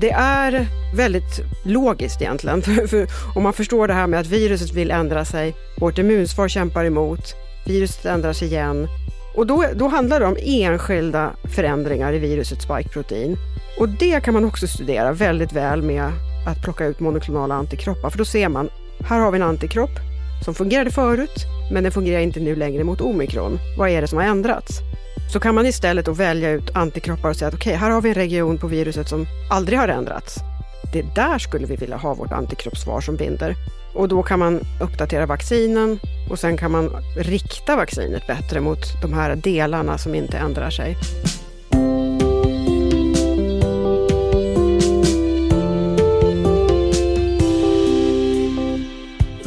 Det är väldigt logiskt egentligen. För, för om man förstår det här med att viruset vill ändra sig, vårt immunsvar kämpar emot, viruset ändrar sig igen. Och då, då handlar det om enskilda förändringar i virusets spikeprotein. Och det kan man också studera väldigt väl med att plocka ut monoklonala antikroppar. För då ser man, här har vi en antikropp som fungerade förut, men den fungerar inte nu längre mot omikron. Vad är det som har ändrats? Så kan man istället då välja ut antikroppar och säga att okej, okay, här har vi en region på viruset som aldrig har ändrats. Det där skulle vi vilja ha vårt antikroppssvar som binder. Och då kan man uppdatera vaccinen och sen kan man rikta vaccinet bättre mot de här delarna som inte ändrar sig.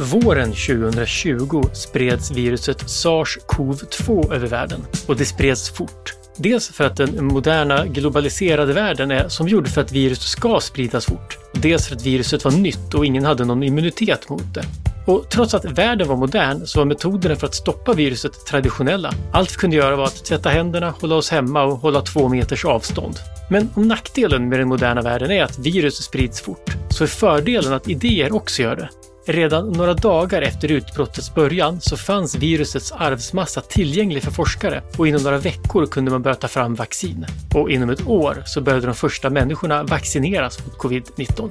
Våren 2020 spreds viruset SARS-CoV-2 över världen och det spreds fort. Dels för att den moderna globaliserade världen är som gjord för att virus ska spridas fort. Dels för att viruset var nytt och ingen hade någon immunitet mot det. Och trots att världen var modern så var metoderna för att stoppa viruset traditionella. Allt vi kunde göra var att tvätta händerna, hålla oss hemma och hålla två meters avstånd. Men om nackdelen med den moderna världen är att virus sprids fort, så är fördelen att idéer också gör det. Redan några dagar efter utbrottets början så fanns virusets arvsmassa tillgänglig för forskare och inom några veckor kunde man börja ta fram vaccin. Och inom ett år så började de första människorna vaccineras mot covid-19.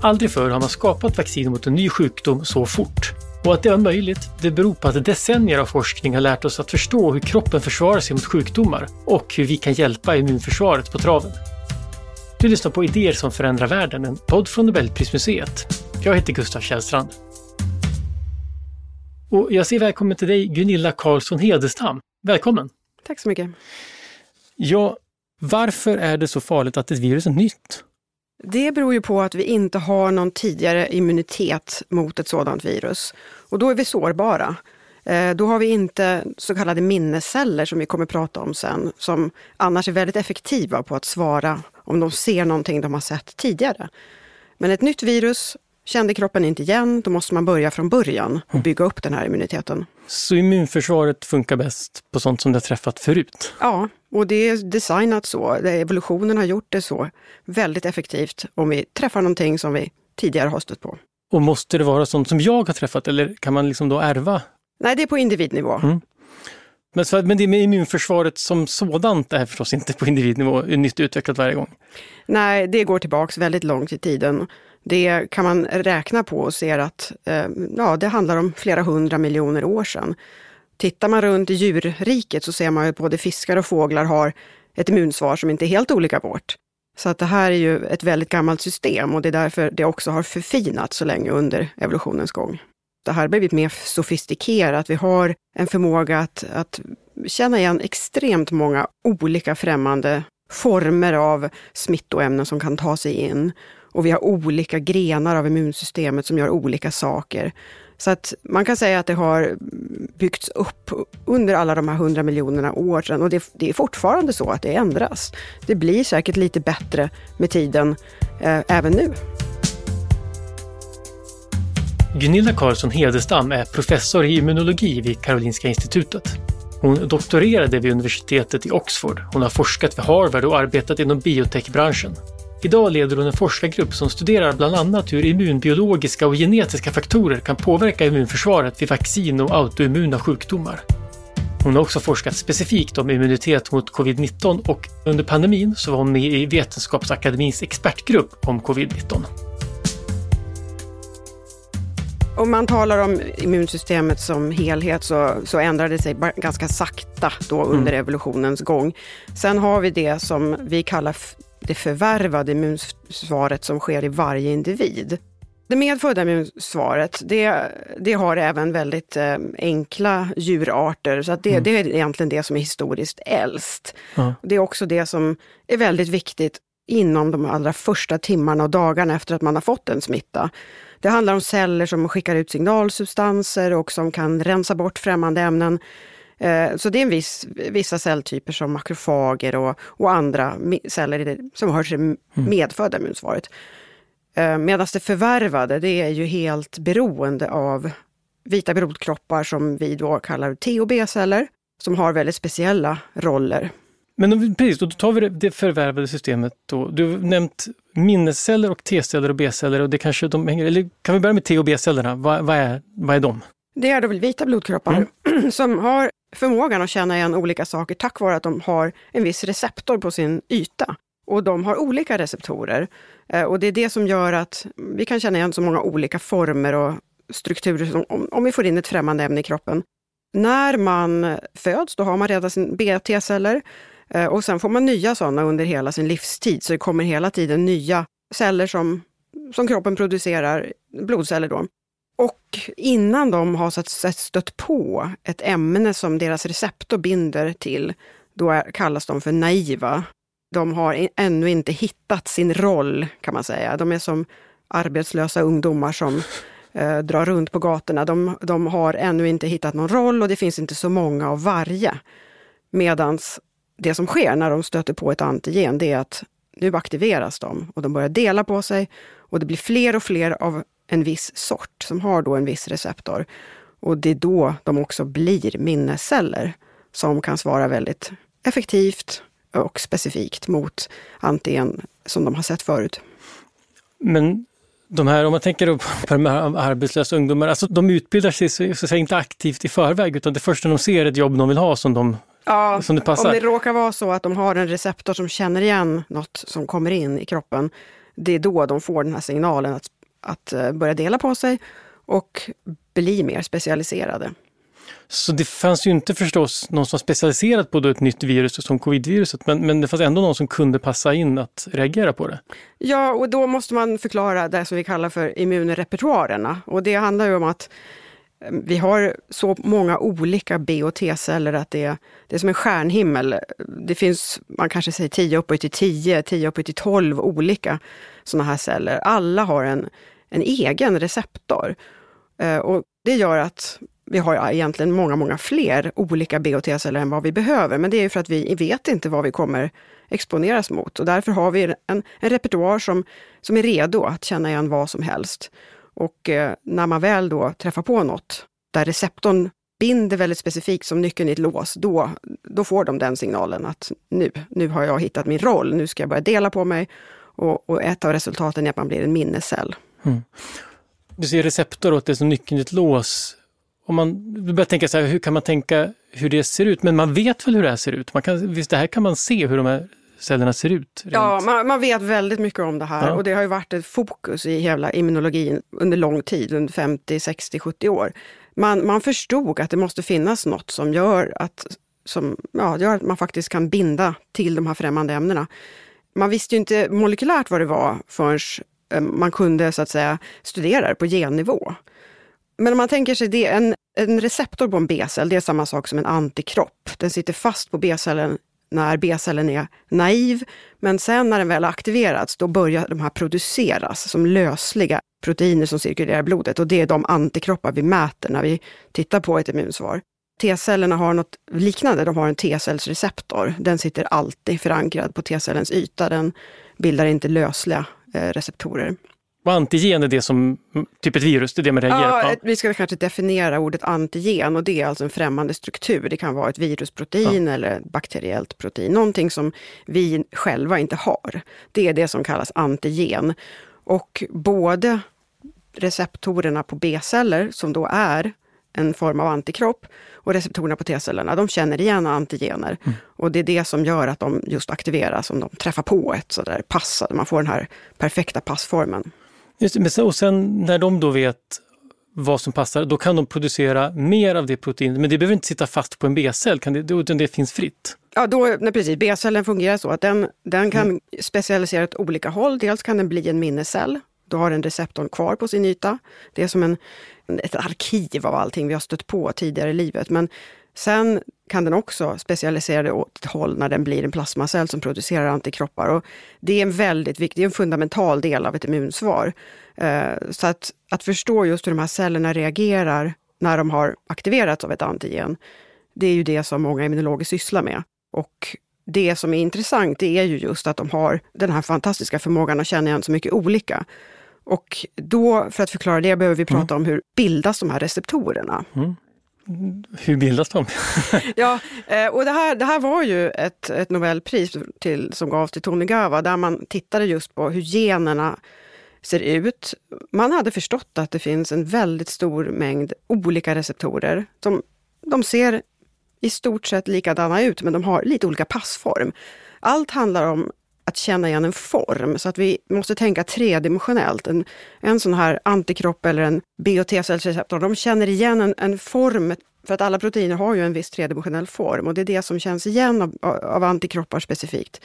Aldrig förr har man skapat vaccin mot en ny sjukdom så fort. Och att det var möjligt, det beror på att decennier av forskning har lärt oss att förstå hur kroppen försvarar sig mot sjukdomar och hur vi kan hjälpa immunförsvaret på traven. Du lyssnar på Idéer som förändrar världen, en podd från Nobelprismuseet. Jag heter Gustav Källstrand. Och jag säger välkommen till dig Gunilla Karlsson Hedestam. Välkommen! Tack så mycket. Ja, varför är det så farligt att ett virus är nytt? Det beror ju på att vi inte har någon tidigare immunitet mot ett sådant virus. Och då är vi sårbara. Eh, då har vi inte så kallade minnesceller som vi kommer prata om sen, som annars är väldigt effektiva på att svara om de ser någonting de har sett tidigare. Men ett nytt virus kände kroppen inte igen, då måste man börja från början och mm. bygga upp den här immuniteten. Så immunförsvaret funkar bäst på sånt som det har träffat förut? Ja, och det är designat så. Evolutionen har gjort det så väldigt effektivt om vi träffar någonting som vi tidigare har stött på. Och måste det vara sånt som jag har träffat eller kan man liksom då ärva? Nej, det är på individnivå. Mm. Men, så, men det med immunförsvaret som sådant är förstås inte på individnivå nytt utvecklat varje gång? Nej, det går tillbaks väldigt långt i tiden. Det kan man räkna på och ser att eh, ja, det handlar om flera hundra miljoner år sedan. Tittar man runt i djurriket så ser man att både fiskar och fåglar har ett immunsvar som inte är helt olika vårt. Så att det här är ju ett väldigt gammalt system och det är därför det också har förfinats så länge under evolutionens gång. Det här har blivit mer sofistikerat. Vi har en förmåga att, att känna igen extremt många olika främmande former av smittoämnen som kan ta sig in. Och vi har olika grenar av immunsystemet som gör olika saker. Så att man kan säga att det har byggts upp under alla de här hundra miljonerna år sedan och det, det, är fortfarande så att det ändras. Det blir säkert lite bättre med tiden eh, även nu. Gunilla Karlsson Hedestam är professor i immunologi vid Karolinska institutet. Hon doktorerade vid universitetet i Oxford. Hon har forskat vid Harvard och arbetat inom biotechbranschen. Idag leder hon en forskargrupp som studerar bland annat hur immunbiologiska och genetiska faktorer kan påverka immunförsvaret vid vaccin och autoimmuna sjukdomar. Hon har också forskat specifikt om immunitet mot covid-19 och under pandemin så var hon med i Vetenskapsakademins expertgrupp om covid-19. Om man talar om immunsystemet som helhet så, så ändrade det sig ganska sakta då under mm. evolutionens gång. Sen har vi det som vi kallar det förvärvade immunsvaret som sker i varje individ. Det medfödda immunsvaret, det, det har även väldigt eh, enkla djurarter, så att det, mm. det är egentligen det som är historiskt äldst. Mm. Det är också det som är väldigt viktigt inom de allra första timmarna och dagarna efter att man har fått en smitta. Det handlar om celler som skickar ut signalsubstanser och som kan rensa bort främmande ämnen. Eh, så det är en viss, vissa celltyper som makrofager och, och andra celler som hör till det medfödda immunsvaret. Eh, Medan det förvärvade, det är ju helt beroende av vita blodkroppar som vi då kallar T och B-celler, som har väldigt speciella roller. Men om, precis, då tar vi det, det förvärvade systemet. Då. Du har nämnt minnesceller och T-celler och B-celler och det kanske de hänger, eller kan vi börja med T och B-cellerna? Vad, vad, är, vad är de? Det är då vita blodkroppar mm. som har förmågan att känna igen olika saker tack vare att de har en viss receptor på sin yta. Och de har olika receptorer. Eh, och det är det som gör att vi kan känna igen så många olika former och strukturer om, om vi får in ett främmande ämne i kroppen. När man föds, då har man redan sin B-T-celler eh, och sen får man nya sådana under hela sin livstid. Så det kommer hela tiden nya celler som, som kroppen producerar, blodceller då. Och innan de har så stött på ett ämne som deras receptor binder till, då är, kallas de för naiva. De har ännu inte hittat sin roll, kan man säga. De är som arbetslösa ungdomar som eh, drar runt på gatorna. De, de, har ännu inte hittat någon roll och det finns inte så många av varje. Medan det som sker när de stöter på ett antigen, det är att nu aktiveras de och de börjar dela på sig och det blir fler och fler av en viss sort som har då en viss receptor. Och det är då de också blir minnesceller som kan svara väldigt effektivt och specifikt mot antigen som de har sett förut. Men de här, om man tänker på de här arbetslösa ungdomarna, alltså de utbildar sig så, säga, inte aktivt i förväg utan det första de ser är ett jobb de vill ha som, de, ja, som det passar. Om det råkar vara så att de har en receptor som känner igen något som kommer in i kroppen, det är då de får den här signalen att att eh, börja dela på sig och bli mer specialiserade. Så det fanns ju inte förstås någon som var specialiserad på ett nytt virus som covidviruset, men, men det fanns ändå någon som kunde passa in att reagera på det? Ja, och då måste man förklara det som vi kallar för immunrepertoarerna. Och det handlar ju om att eh, vi har så många olika B och T-celler att det, det är som en stjärnhimmel. Det finns, man kanske säger 10 uppåt till 10, 10 uppåt till 12 olika sådana här celler. Alla har en en egen receptor. Eh, och det gör att vi har egentligen många, många fler olika B och T-celler än vad vi behöver. Men det är ju för att vi vet inte vad vi kommer exponeras mot. Och därför har vi en, en repertoar som, som är redo att känna igen vad som helst. Och eh, när man väl då träffar på något där receptorn binder väldigt specifikt som nyckeln i ett lås, då, då får de den signalen att nu, nu har jag hittat min roll, nu ska jag börja dela på mig. Och, och ett av resultaten är att man blir en minnescell. Mm. Du ser receptor och det är som nyckeln i ett lås. Om man börjar tänka så här, hur kan man tänka hur det ser ut? Men man vet väl hur det här ser ut? Man kan, visst, det här kan man se hur de här cellerna ser ut? Rent. Ja, man, man, vet väldigt mycket om det här ja. och det har ju varit ett fokus i hela immunologin under lång tid, under 50, 60, 70 år. Man, man förstod att det måste finnas något som gör att, som, ja, gör att man faktiskt kan binda till de här främmande ämnena. Man visste ju inte molekylärt vad det var förrän Eh, man kunde så att säga studera det på gennivå. Men om man tänker sig det, en, en receptor på en B-cell, det är samma sak som en antikropp. Den sitter fast på B-cellen när B-cellen är naiv, men sen när den väl har aktiverats, då börjar de här produceras som lösliga proteiner som cirkulerar i blodet och det är de antikroppar vi mäter när vi tittar på ett immunsvar. T-cellerna har något liknande, de har en T-cellsreceptor. Den sitter alltid förankrad på T-cellens yta, den bildar inte lösliga receptorer. Och antigen är det som, typ ett virus, det är det man reagerar ja, på? Vi ska kanske definiera ordet antigen och det är alltså en främmande struktur. Det kan vara ett virusprotein ja. eller ett bakteriellt protein, någonting som vi själva inte har. Det är det som kallas antigen. Och både receptorerna på B-celler, som då är en form av antikropp, och receptorerna på T-cellerna, de känner igen antigener. Mm. Och det är det som gör att de just aktiveras om de träffar på ett sådär pass, man får den här perfekta passformen. Just det, och sen när de då vet vad som passar, då kan de producera mer av det proteinet, men det behöver inte sitta fast på en B-cell, utan det finns fritt. Ja, då, nej, precis. B-cellen fungerar så att den, den kan mm. specialisera åt olika håll. Dels kan den bli en minnescell, då har den receptorn kvar på sin yta. Det är som en, ett arkiv av allting vi har stött på tidigare i livet. Men sen kan den också specialisera det åt ett håll när den blir en plasmacell som producerar antikroppar. Och det är en väldigt viktig, en fundamental del av ett immunsvar. Eh, så att, att förstå just hur de här cellerna reagerar när de har aktiverats av ett antigen, det är ju det som många immunologer sysslar med. Och det som är intressant det är ju just att de har den här fantastiska förmågan att känna igen så mycket olika. Och då, för att förklara det, behöver vi prata mm. om hur bildas de här receptorerna. Mm. hur bildas de? ja, eh, och det här, det här var ju ett, ett Nobelpris till, som gavs till Tony Gava, där man tittade just på hur generna ser ut. Man hade förstått att det finns en väldigt stor mängd olika receptorer. De, de ser i stort sett likadana ut, men de har lite olika passform. Allt handlar om att känna igen en form, så att vi måste tänka tredimensionellt. En, en sån här antikropp eller en B och T-cellsreceptor, de känner igen en, en, form, för att alla proteiner har ju en viss tredimensionell form och det är det som känns igen av, av antikroppar specifikt.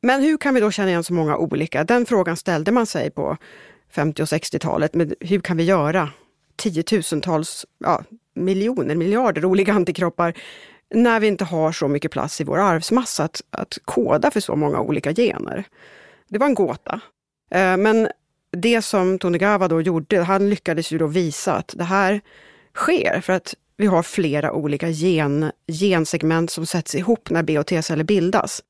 Men hur kan vi då känna igen så många olika? Den frågan ställde man sig på 50 och 60-talet. Men hur kan vi göra tiotusentals, ja, miljoner, miljarder olika antikroppar när vi inte har så mycket plats i vår arvsmassa att, att koda för så många olika gener? Det var en gåta. Eh, men det som Tonegawa då gjorde, han lyckades ju då visa att det här sker för att vi har flera olika gen, gensegment som sätts ihop när B och T-celler bildas.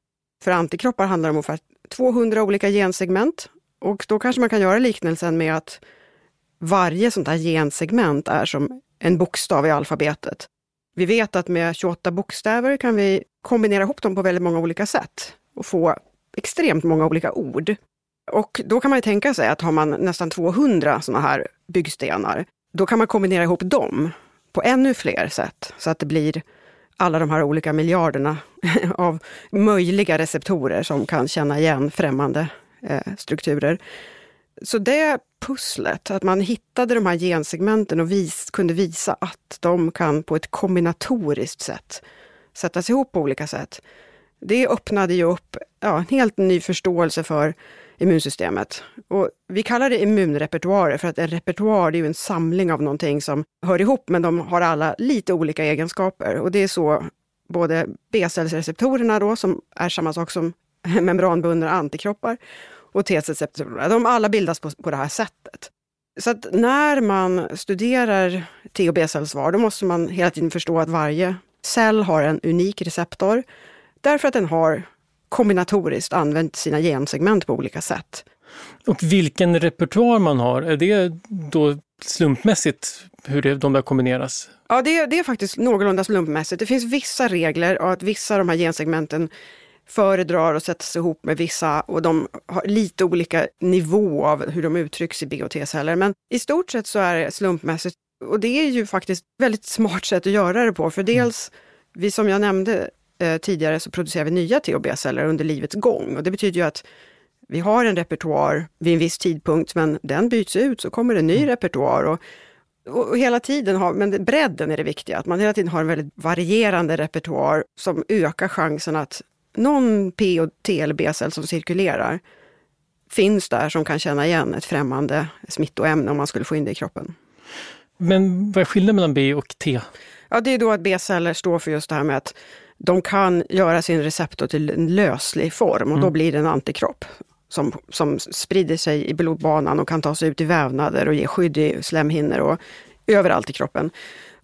För antikroppar handlar det om ungefär 200 olika gensegment och då kanske man kan göra liknelsen med att varje sånt här gensegment är som en bokstav i alfabetet. Vi vet att med 28 bokstäver kan vi kombinera ihop dem på väldigt många olika sätt och få extremt många olika ord. Och då kan man ju tänka sig att har man nästan 200 sådana här byggstenar, då kan man kombinera ihop dem på ännu fler sätt så att det blir alla de här olika miljarderna av möjliga receptorer som kan känna igen främmande eh, strukturer. Så det pusslet, att man hittade de här gensegmenten och vis, kunde visa att de kan på ett kombinatoriskt sätt sättas ihop på olika sätt. Det öppnade ju upp ja, en helt ny förståelse för immunsystemet. Och vi kallar det immunrepertoarer för att en repertoar är ju en samling av någonting som hör ihop, men de har alla lite olika egenskaper. Och det är så både B-cellsreceptorerna då, som är samma sak som membranbundna antikroppar, och T-cellsreceptorerna, de alla bildas på, på det här sättet. Så att när man studerar T och B-cellsvar, då måste man hela tiden förstå att varje cell har en unik receptor, därför att den har kombinatoriskt använt sina gensegment på olika sätt. Och vilken repertoar man har, är det då slumpmässigt hur det, de där kombineras? Ja, det, det är faktiskt någorlunda slumpmässigt. Det finns vissa regler och att vissa av de här gensegmenten föredrar att sättas ihop med vissa och de har lite olika nivå av hur de uttrycks i B och T-celler. Men i stort sett så är det slumpmässigt och det är ju faktiskt väldigt smart sätt att göra det på. För dels, vi som jag nämnde eh, tidigare, så producerar vi nya T och B-celler under livets gång. Och det betyder ju att vi har en repertoar vid en viss tidpunkt, men den byts ut, så kommer det en ny mm. repertoar. Och, och, hela tiden har, men bredden är det viktiga, att man hela tiden har en väldigt varierande repertoar som ökar chansen att någon P och T eller B-cell som cirkulerar finns där som kan känna igen ett främmande smittoämne om man skulle få in det i kroppen. Men vad är skillnaden mellan B och T? Ja, det är då att B-celler står för just det här med att de kan göra sin receptor till en löslig form och mm. då blir det en antikropp som, som sprider sig i blodbanan och kan ta sig ut i vävnader och ge skydd i slemhinnor och överallt i kroppen.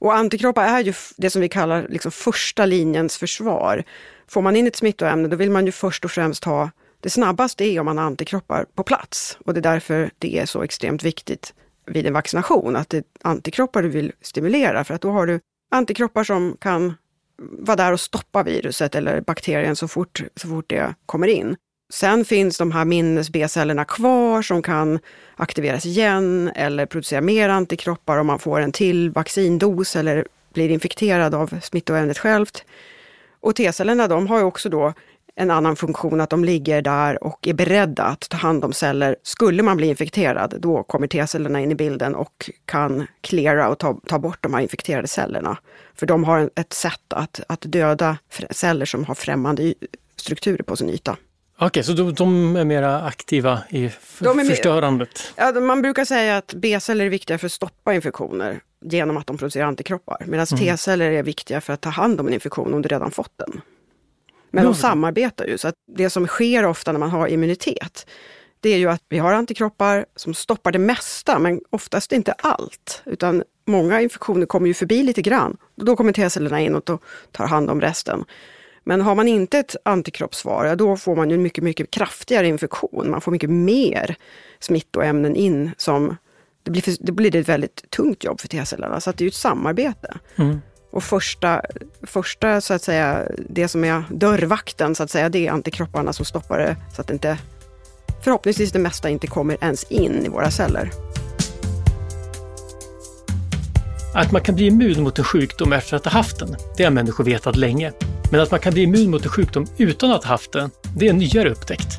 Och antikroppar är ju det som vi kallar liksom första linjens försvar. Får man in ett smittoämne, då vill man ju först och främst ha det snabbaste är om man har antikroppar på plats. Och det är därför det är så extremt viktigt vid en vaccination, att det är antikroppar du vill stimulera, för att då har du antikroppar som kan vara där och stoppa viruset eller bakterien så fort, så fort det kommer in. Sen finns de här minnes-B-cellerna kvar som kan aktiveras igen eller producera mer antikroppar om man får en till vaccindos eller blir infekterad av smittoämnet självt. Och T-cellerna de har ju också då en annan funktion, att de ligger där och är beredda att ta hand om celler. Skulle man bli infekterad, då kommer T-cellerna in i bilden och kan cleara och ta, ta bort de här infekterade cellerna. För de har ett sätt att, att döda celler som har främmande strukturer på sin yta. Okej, okay, så de, de, är mera aktiva i är förstörandet? Ja, man brukar säga att B-celler är viktiga för att stoppa infektioner genom att de producerar antikroppar. Medan mm. T-celler är viktiga för att ta hand om en infektion om du redan fått den. Men de samarbetar ju, så att det som sker ofta när man har immunitet, det är ju att vi har antikroppar som stoppar det mesta, men oftast inte allt. Utan många infektioner kommer ju förbi lite grann. Då kommer T-cellerna in och tar hand om resten. Men har man inte ett antikroppssvar, då får man ju en mycket, mycket kraftigare infektion. Man får mycket mer smittoämnen in som det blir, för, det blir ett väldigt tungt jobb för T-cellerna. Så det är ju ett samarbete. Mm. Och första, första, så att säga, det som är dörrvakten, så att säga, det är antikropparna som stoppar det så att det inte, förhoppningsvis det mesta inte kommer ens in i våra celler. Att man kan bli immun mot en sjukdom efter att ha haft den, det har människor vetat länge. Men att man kan bli immun mot en sjukdom utan att ha haft den, det är en nyare upptäckt.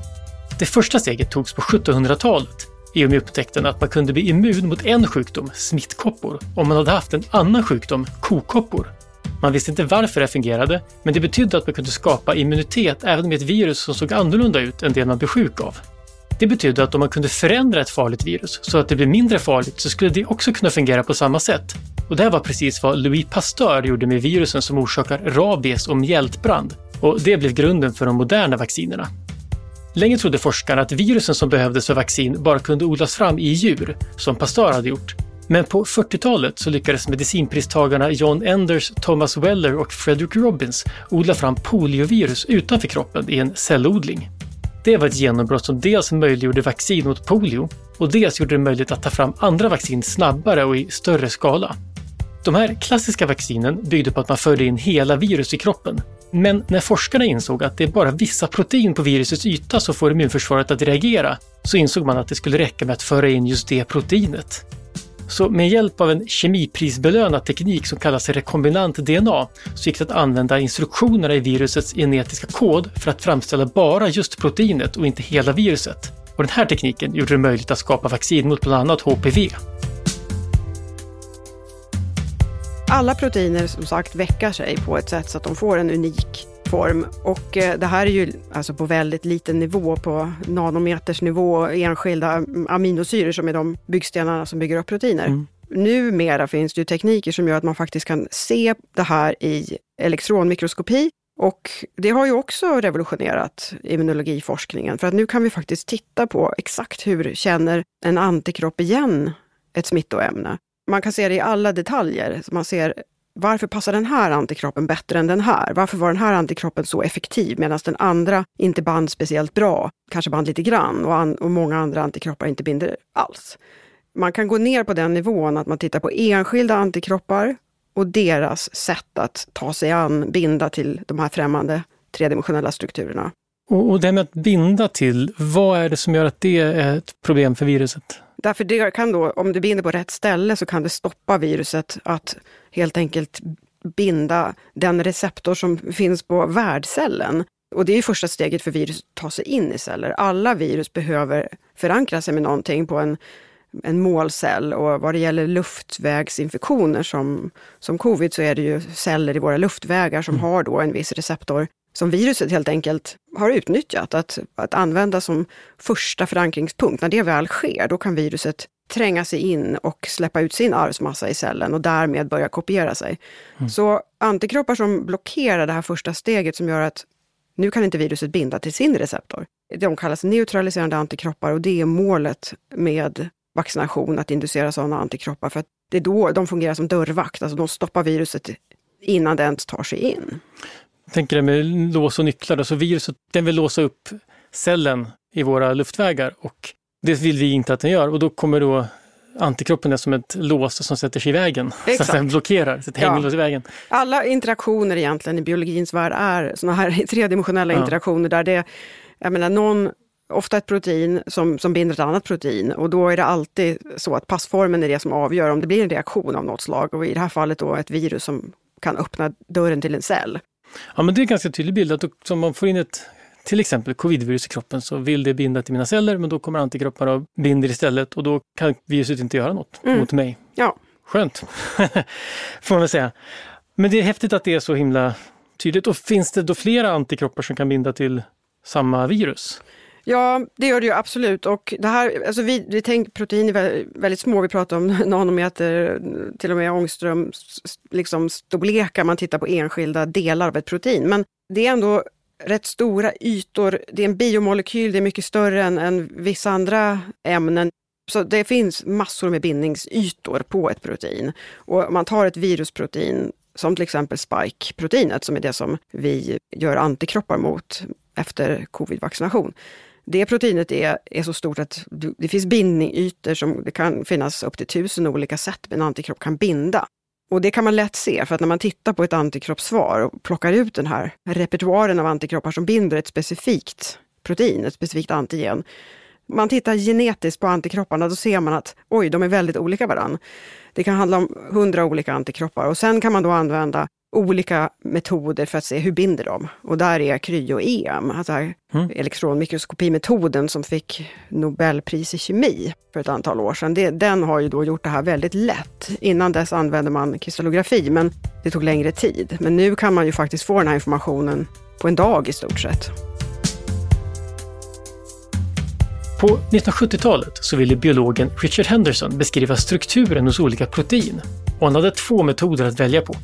Det första steget togs på 1700-talet i och med upptäckten att man kunde bli immun mot en sjukdom, smittkoppor, om man hade haft en annan sjukdom, kokoppor. Man visste inte varför det fungerade, men det betydde att man kunde skapa immunitet även med ett virus som såg annorlunda ut än det man blev sjuk av. Det betydde att om man kunde förändra ett farligt virus så att det blev mindre farligt så skulle det också kunna fungera på samma sätt. Och det var precis vad Louis Pasteur gjorde med virusen som orsakar rabies och mjältbrand. Och det blev grunden för de moderna vaccinerna. Länge trodde forskarna att virusen som behövdes för vaccin bara kunde odlas fram i djur, som Pasteur hade gjort. Men på 40-talet så lyckades medicinpristagarna John Enders, Thomas Weller och Frederick Robbins odla fram poliovirus utanför kroppen i en cellodling. Det var ett genombrott som dels möjliggjorde vaccin mot polio och dels gjorde det möjligt att ta fram andra vaccin snabbare och i större skala. De här klassiska vaccinen byggde på att man förde in hela virus i kroppen. Men när forskarna insåg att det är bara vissa protein på virusets yta som får immunförsvaret att reagera, så insåg man att det skulle räcka med att föra in just det proteinet. Så med hjälp av en kemiprisbelönad teknik som kallas rekombinant DNA så gick det att använda instruktionerna i virusets genetiska kod för att framställa bara just proteinet och inte hela viruset. Och den här tekniken gjorde det möjligt att skapa vaccin mot bland annat HPV. Alla proteiner som sagt väckar sig på ett sätt så att de får en unik form. Och eh, det här är ju alltså på väldigt liten nivå, på nanometers nivå, enskilda aminosyror som är de byggstenarna som bygger upp proteiner. Mm. Numera finns det ju tekniker som gör att man faktiskt kan se det här i elektronmikroskopi. Och det har ju också revolutionerat immunologiforskningen, för att nu kan vi faktiskt titta på exakt hur känner en antikropp igen ett smittoämne. Man kan se det i alla detaljer. Man ser varför passar den här antikroppen bättre än den här? Varför var den här antikroppen så effektiv medan den andra inte band speciellt bra? Kanske band lite grann och, an och många andra antikroppar inte binder alls. Man kan gå ner på den nivån att man tittar på enskilda antikroppar och deras sätt att ta sig an, binda till de här främmande tredimensionella strukturerna. Och, och det med att binda till, vad är det som gör att det är ett problem för viruset? Därför det kan då, om du binder på rätt ställe så kan det stoppa viruset att helt enkelt binda den receptor som finns på värdcellen. Och det är första steget för virus att ta sig in i celler. Alla virus behöver förankra sig med någonting på en, en målcell och vad det gäller luftvägsinfektioner som, som covid så är det ju celler i våra luftvägar som mm. har då en viss receptor som viruset helt enkelt har utnyttjat att, att använda som första förankringspunkt. När det väl sker, då kan viruset tränga sig in och släppa ut sin arvsmassa i cellen och därmed börja kopiera sig. Mm. Så antikroppar som blockerar det här första steget som gör att nu kan inte viruset binda till sin receptor. De kallas neutraliserande antikroppar och det är målet med vaccination, att inducera sådana antikroppar. För att det är då de fungerar som dörrvakt, alltså de stoppar viruset innan det ens tar sig in. Tänker det med lås och nycklar, så viruset den vill låsa upp cellen i våra luftvägar och det vill vi inte att den gör och då kommer då antikroppen är som ett lås som sätter sig i vägen, Exakt. så att den blockerar, ett hänglås ja. i vägen. Alla interaktioner egentligen i biologins värld är sådana här tredimensionella ja. interaktioner där det, jag menar någon ofta ett protein som, som binder ett annat protein och då är det alltid så att passformen är det som avgör om det blir en reaktion av något slag och i det här fallet då ett virus som kan öppna dörren till en cell. Ja men det är en ganska tydlig bild att om man får in ett till exempel covidvirus i kroppen så vill det binda till mina celler men då kommer antikropparna och binder istället och då kan viruset inte göra något mm. mot mig. Ja. Skönt, får man väl säga. Men det är häftigt att det är så himla tydligt. Och finns det då flera antikroppar som kan binda till samma virus? Ja, det gör det ju absolut. Och det här, alltså vi, vi tänker protein är väldigt, små, vi pratar om nanometer, till och med ångström, liksom storlekar, man tittar på enskilda delar av ett protein. Men det är ändå rätt stora ytor, det är en biomolekyl, det är mycket större än, än vissa andra ämnen. Så det finns massor med bindningsytor på ett protein. Och om man tar ett virusprotein, som till exempel spike-proteinet, som är det som vi gör antikroppar mot efter covid-vaccination det proteinet är, är så stort att det finns bindningytor som det kan finnas upp till tusen olika sätt en antikropp kan binda. Och det kan man lätt se, för att när man tittar på ett antikroppssvar och plockar ut den här repertoaren av antikroppar som binder ett specifikt protein, ett specifikt antigen. Man tittar genetiskt på antikropparna, då ser man att oj, de är väldigt olika varann. Det kan handla om hundra olika antikroppar och sen kan man då använda olika metoder för att se hur binder de. Och där är kryo-EM, alltså mm. elektronmikroskopimetoden som fick Nobelpris i kemi för ett antal år sedan. Det, den har ju då gjort det här väldigt lätt. Innan dess använde man kristallografi, men det tog längre tid. Men nu kan man ju faktiskt få den här informationen på en dag i stort sett. På 1970-talet så ville biologen Richard Henderson beskriva strukturen hos olika protein och han hade två metoder att välja på.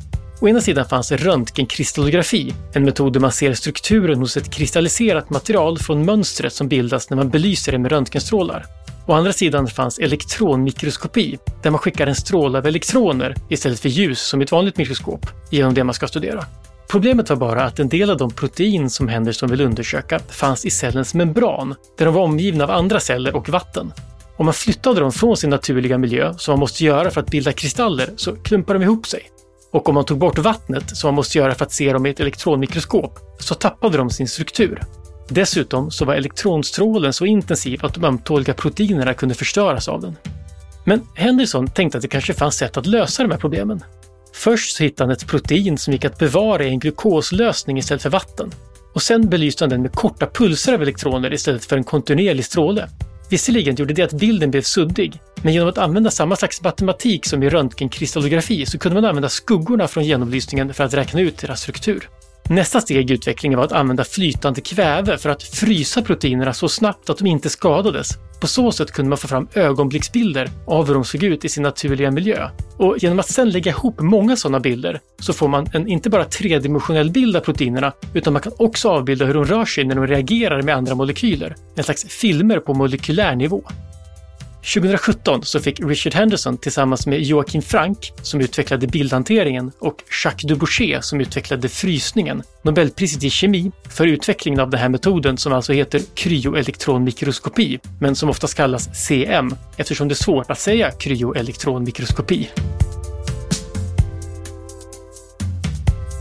Å ena sidan fanns röntgenkristallografi, en metod där man ser strukturen hos ett kristalliserat material från mönstret som bildas när man belyser det med röntgenstrålar. Å andra sidan fanns elektronmikroskopi, där man skickar en stråle av elektroner istället för ljus som i ett vanligt mikroskop, genom det man ska studera. Problemet var bara att en del av de protein som Henderson vill undersöka fanns i cellens membran, där de var omgivna av andra celler och vatten. Om man flyttade dem från sin naturliga miljö, som man måste göra för att bilda kristaller, så klumpar de ihop sig. Och om man tog bort vattnet, som man måste göra för att se dem i ett elektronmikroskop, så tappade de sin struktur. Dessutom så var elektronstrålen så intensiv att de ömtåliga proteinerna kunde förstöras av den. Men Henderson tänkte att det kanske fanns sätt att lösa de här problemen. Först så hittade han ett protein som gick att bevara i en glukoslösning istället för vatten. Och sen belyste han den med korta pulser av elektroner istället för en kontinuerlig stråle. Visserligen gjorde det att bilden blev suddig, men genom att använda samma slags matematik som i röntgenkristallografi så kunde man använda skuggorna från genomlysningen för att räkna ut deras struktur. Nästa steg i utvecklingen var att använda flytande kväve för att frysa proteinerna så snabbt att de inte skadades. På så sätt kunde man få fram ögonblicksbilder av hur de såg ut i sin naturliga miljö. Och genom att sedan lägga ihop många sådana bilder så får man en inte bara tredimensionell bild av proteinerna, utan man kan också avbilda hur de rör sig när de reagerar med andra molekyler. En slags filmer på molekylär nivå. 2017 så fick Richard Henderson tillsammans med Joakim Frank, som utvecklade bildhanteringen, och Jacques Dubochet som utvecklade frysningen, Nobelpriset i kemi för utvecklingen av den här metoden som alltså heter kryoelektronmikroskopi, men som oftast kallas CM eftersom det är svårt att säga kryoelektronmikroskopi.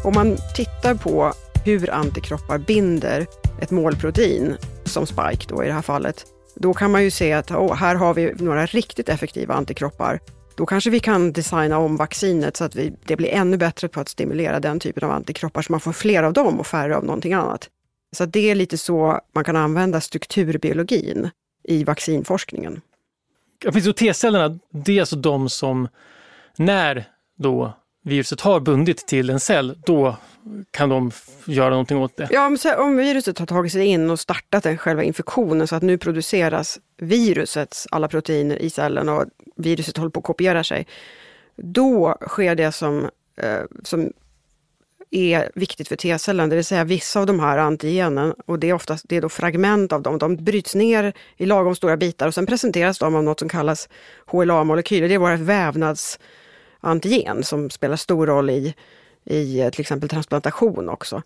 Om man tittar på hur antikroppar binder ett målprotein, som Spike då i det här fallet, då kan man ju se att oh, här har vi några riktigt effektiva antikroppar. Då kanske vi kan designa om vaccinet så att vi, det blir ännu bättre på att stimulera den typen av antikroppar så man får fler av dem och färre av någonting annat. Så det är lite så man kan använda strukturbiologin i vaccinforskningen. Ja, T-cellerna, det är alltså de som när då viruset har bundit till en cell, då kan de göra någonting åt det. Ja, om viruset har tagit sig in och startat den själva infektionen så att nu produceras virusets alla proteiner i cellen och viruset håller på att kopiera sig. Då sker det som, eh, som är viktigt för T-cellen, det vill säga vissa av de här antigenen, och det är oftast det är då fragment av dem, de bryts ner i lagom stora bitar och sen presenteras de av något som kallas HLA-molekyler. Det är våra vävnads antigen som spelar stor roll i i eh, till exempel transplantation också.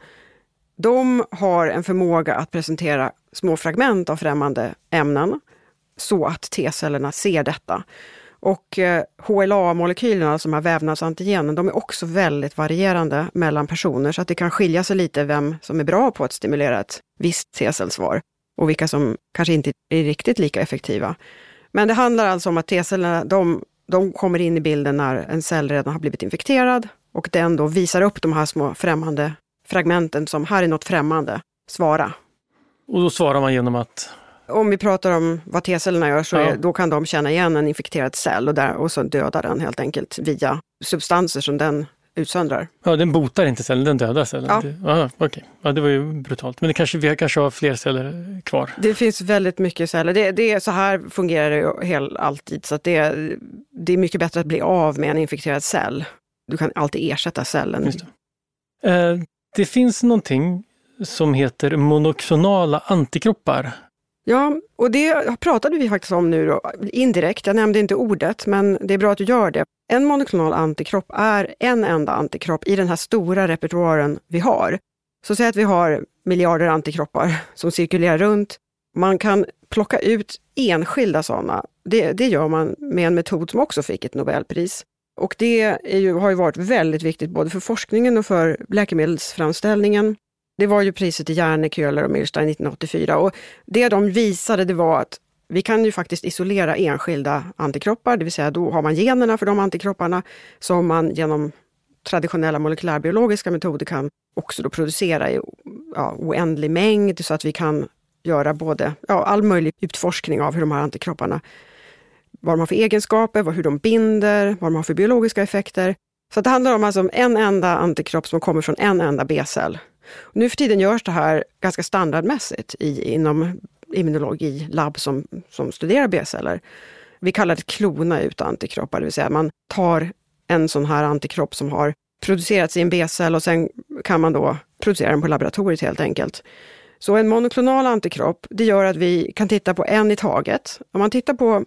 De har en förmåga att presentera små fragment av främmande ämnen så att T-cellerna ser detta. Och eh, HLA-molekylerna, alltså de här vävnadsantigenen, de är också väldigt varierande mellan personer så att det kan skilja sig lite vem som är bra på att stimulera ett visst T-cellsvar och vilka som kanske inte är riktigt lika effektiva. Men det handlar alltså om att T-cellerna, de, de kommer in i bilden när en cell redan har blivit infekterad och den då visar upp de här små främmande fragmenten som här är något främmande, svara. Och då svarar man genom att? Om vi pratar om vad T-cellerna gör så ja. är, då kan de känna igen en infekterad cell och, där, och så döda den helt enkelt via substanser som den utsöndrar. Ja, den botar inte cellen, den dödar cellen? Ja. Det, aha, okay. ja, det var ju brutalt. Men det kanske, vi kanske har fler celler kvar? Det finns väldigt mycket celler. Det, det är, så här fungerar det hel, alltid. Så det, det är mycket bättre att bli av med en infekterad cell du kan alltid ersätta cellen. Det. Eh, det finns någonting som heter monoklonala antikroppar. Ja, och det pratade vi faktiskt om nu då, indirekt. Jag nämnde inte ordet, men det är bra att du gör det. En monoklonal antikropp är en enda antikropp i den här stora repertoaren vi har. Så säg att vi har miljarder antikroppar som cirkulerar runt Man kan plocka ut enskilda sådana. Det, det gör man med en metod som också fick ett Nobelpris. Och det ju, har ju varit väldigt viktigt både för forskningen och för läkemedelsframställningen. Det var ju priset till Järne, Köhler och Milstein 1984 och det de visade det var att vi kan ju faktiskt isolera enskilda antikroppar, det vill säga då har man generna för de antikropparna som man genom traditionella molekylärbiologiska metoder kan också då producera i ja, oändlig mängd så att vi kan göra både ja, all möjlig utforskning av hur de här antikropparna, vad de har för egenskaper, hur de binder, vad de har för biologiska effekter. Så det handlar om alltså en enda antikropp som kommer från en enda B-cell. Nu för tiden görs det här ganska standardmässigt i, inom immunologilabb som, som studerar B-celler. Vi kallar det klona ut antikroppar, det vill säga man tar en sån här antikropp som har producerats i en B-cell och sen kan man då producera den på laboratoriet helt enkelt. Så en monoklonal antikropp, det gör att vi kan titta på en i taget. Om man tittar på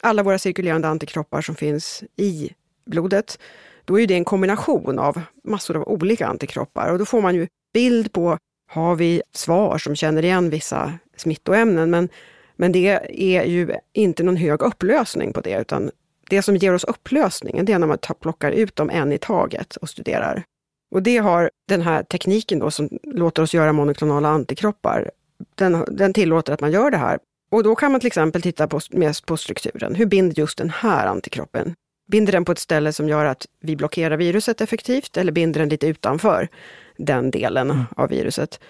alla våra cirkulerande antikroppar som finns i blodet, då är det en kombination av massor av olika antikroppar och då får man ju bild på, har vi svar som känner igen vissa smittoämnen? Men, men det är ju inte någon hög upplösning på det, utan det som ger oss upplösningen, det är när man tar, plockar ut dem en i taget och studerar. Och det har den här tekniken då som låter oss göra monoklonala antikroppar, den, den tillåter att man gör det här. Och då kan man till exempel titta på, mest på strukturen. Hur binder just den här antikroppen? Binder den på ett ställe som gör att vi blockerar viruset effektivt eller binder den lite utanför den delen mm. av viruset?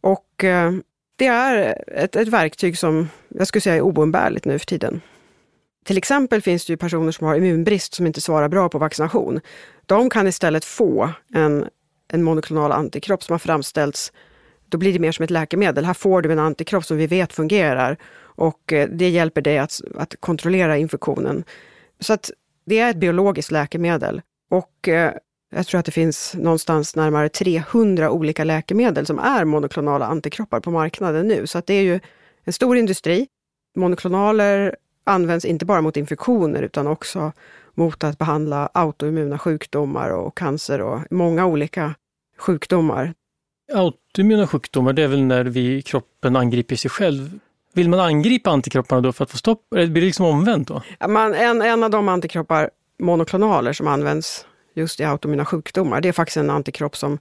Och eh, det är ett, ett verktyg som jag skulle säga är oumbärligt nu för tiden. Till exempel finns det ju personer som har immunbrist som inte svarar bra på vaccination. De kan istället få en, en monoklonal antikropp som har framställts, då blir det mer som ett läkemedel. Här får du en antikropp som vi vet fungerar och eh, det hjälper dig att, att kontrollera infektionen. Så att det är ett biologiskt läkemedel och eh, jag tror att det finns någonstans närmare 300 olika läkemedel som är monoklonala antikroppar på marknaden nu. Så att det är ju en stor industri. Monoklonaler används inte bara mot infektioner utan också mot att behandla autoimmuna sjukdomar och cancer och många olika sjukdomar. Autoimmuna sjukdomar, det är väl när vi kroppen angriper sig själv. Vill man angripa antikropparna då för att få stopp? Eller blir det liksom omvänt då? Man, en, en av de antikroppar, monoklonaler, som används just i autoimmuna sjukdomar, det är faktiskt en antikropp som,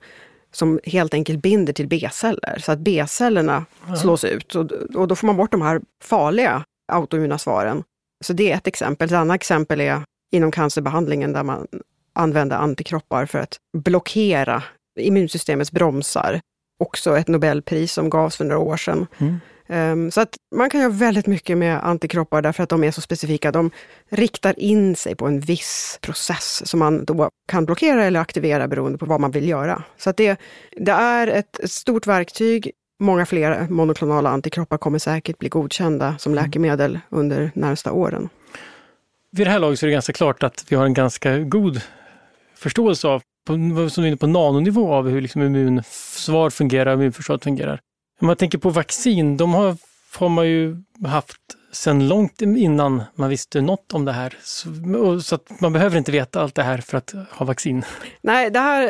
som helt enkelt binder till B-celler. Så att B-cellerna slås ut och, och då får man bort de här farliga autoimmuna svaren. Så det är ett exempel. Ett annat exempel är inom cancerbehandlingen där man använder antikroppar för att blockera immunsystemets bromsar. Också ett Nobelpris som gavs för några år sedan. Mm. Um, så att man kan göra väldigt mycket med antikroppar därför att de är så specifika. De riktar in sig på en viss process som man då kan blockera eller aktivera beroende på vad man vill göra. Så att det, det är ett stort verktyg Många fler monoklonala antikroppar kommer säkert bli godkända som mm. läkemedel under närmsta åren. Vid det här laget så är det ganska klart att vi har en ganska god förståelse av, på, som är på nanonivå, av hur liksom immunsvar fungerar, immunförsvaret fungerar. Om man tänker på vaccin, de har, har man ju haft sedan långt innan man visste något om det här. Så, så, att man behöver inte veta allt det här för att ha vaccin. Nej, det, här,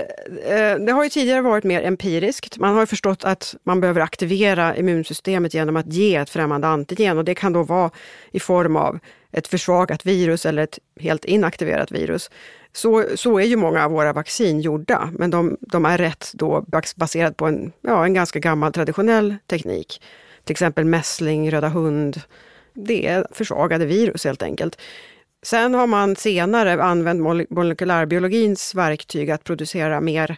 eh, det har ju tidigare varit mer empiriskt. Man har förstått att man behöver aktivera immunsystemet genom att ge ett främmande antigen och det kan då vara i form av ett försvagat virus eller ett helt inaktiverat virus. Så, så är ju många av våra vaccin gjorda, men de, de är rätt då baserat på en, ja, en ganska gammal traditionell teknik. Till exempel mässling, röda hund, det är försvagade virus helt enkelt. Sen har man senare använt molekylärbiologins verktyg att producera mer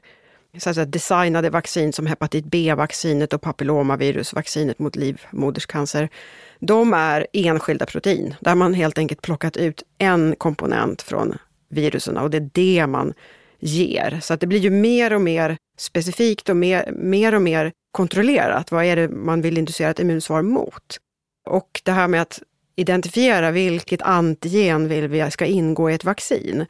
så att säga, designade vaccin som hepatit B-vaccinet och papillomavirusvaccinet mot livmoderscancer. De är enskilda protein, där man helt enkelt plockat ut en komponent från virusen och det är det man ger. Så att det blir ju mer och mer specifikt och mer, mer och mer kontrollerat. Vad är det man vill inducera ett immunsvar mot? Och det här med att identifiera vilket antigen vill vi ska ingå i ett vaccin.